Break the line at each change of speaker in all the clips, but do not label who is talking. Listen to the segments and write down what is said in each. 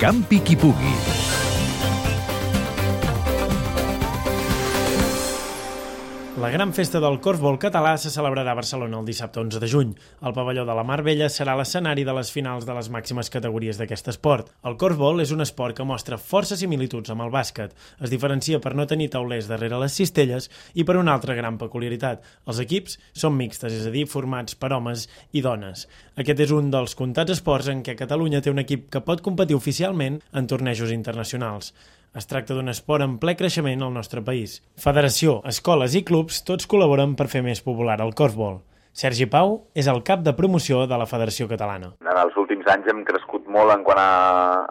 Campi Kipugi.
La gran festa del corfbol català se celebrarà a Barcelona el dissabte 11 de juny. El pavelló de la Mar Vella serà l'escenari de les finals de les màximes categories d'aquest esport. El corfbol és un esport que mostra força similituds amb el bàsquet. Es diferencia per no tenir taulers darrere les cistelles i per una altra gran peculiaritat. Els equips són mixtes, és a dir, formats per homes i dones. Aquest és un dels comptats esports en què Catalunya té un equip que pot competir oficialment en tornejos internacionals. Es tracta d'un esport en ple creixement al nostre país. Federació, escoles i clubs tots col·laboren per fer més popular el corfball. Sergi Pau és el cap de promoció de la Federació Catalana.
En els últims anys hem crescut molt en quant a,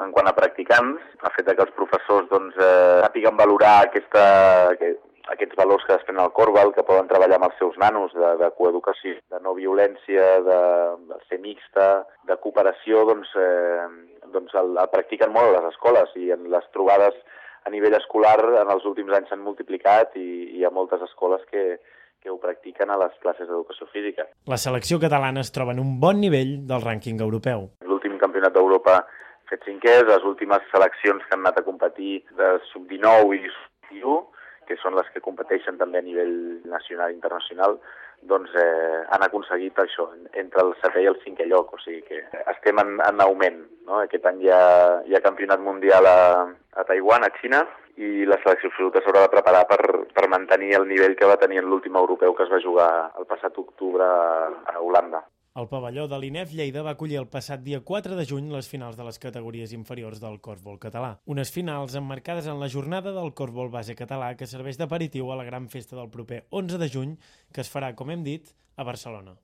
en quant a practicants, el fet que els professors doncs, eh, sàpiguen valorar aquesta, aquest, aquests valors que desprèn el Corbal, que poden treballar amb els seus nanos, de, de coeducació, de no violència, de, de ser mixta, de cooperació, doncs, eh, doncs el, el practiquen molt a les escoles i en les trobades a nivell escolar en els últims anys s'han multiplicat i, i hi ha moltes escoles que, que ho practiquen a les classes d'educació física.
La selecció catalana es troba en un bon nivell del rànquing europeu.
L'últim campionat d'Europa fet cinquè, les últimes seleccions que han anat a competir de sub-19 i sub-21, que són les que competeixen també a nivell nacional i internacional, doncs eh, han aconseguit això, entre el setè i el cinquè lloc, o sigui que estem en, en augment. No? Aquest any hi ha, hi ha campionat mundial a, a Taiwan, a Xina, i la selecció absoluta s'haurà de preparar per, per mantenir el nivell que va tenir en l'últim europeu que es va jugar el passat octubre a Holanda.
El pavelló de l'INEF Lleida va acollir el passat dia 4 de juny les finals de les categories inferiors del corfbol català. Unes finals emmarcades en la jornada del corfbol base català que serveix d'aperitiu a la gran festa del proper 11 de juny que es farà, com hem dit, a Barcelona.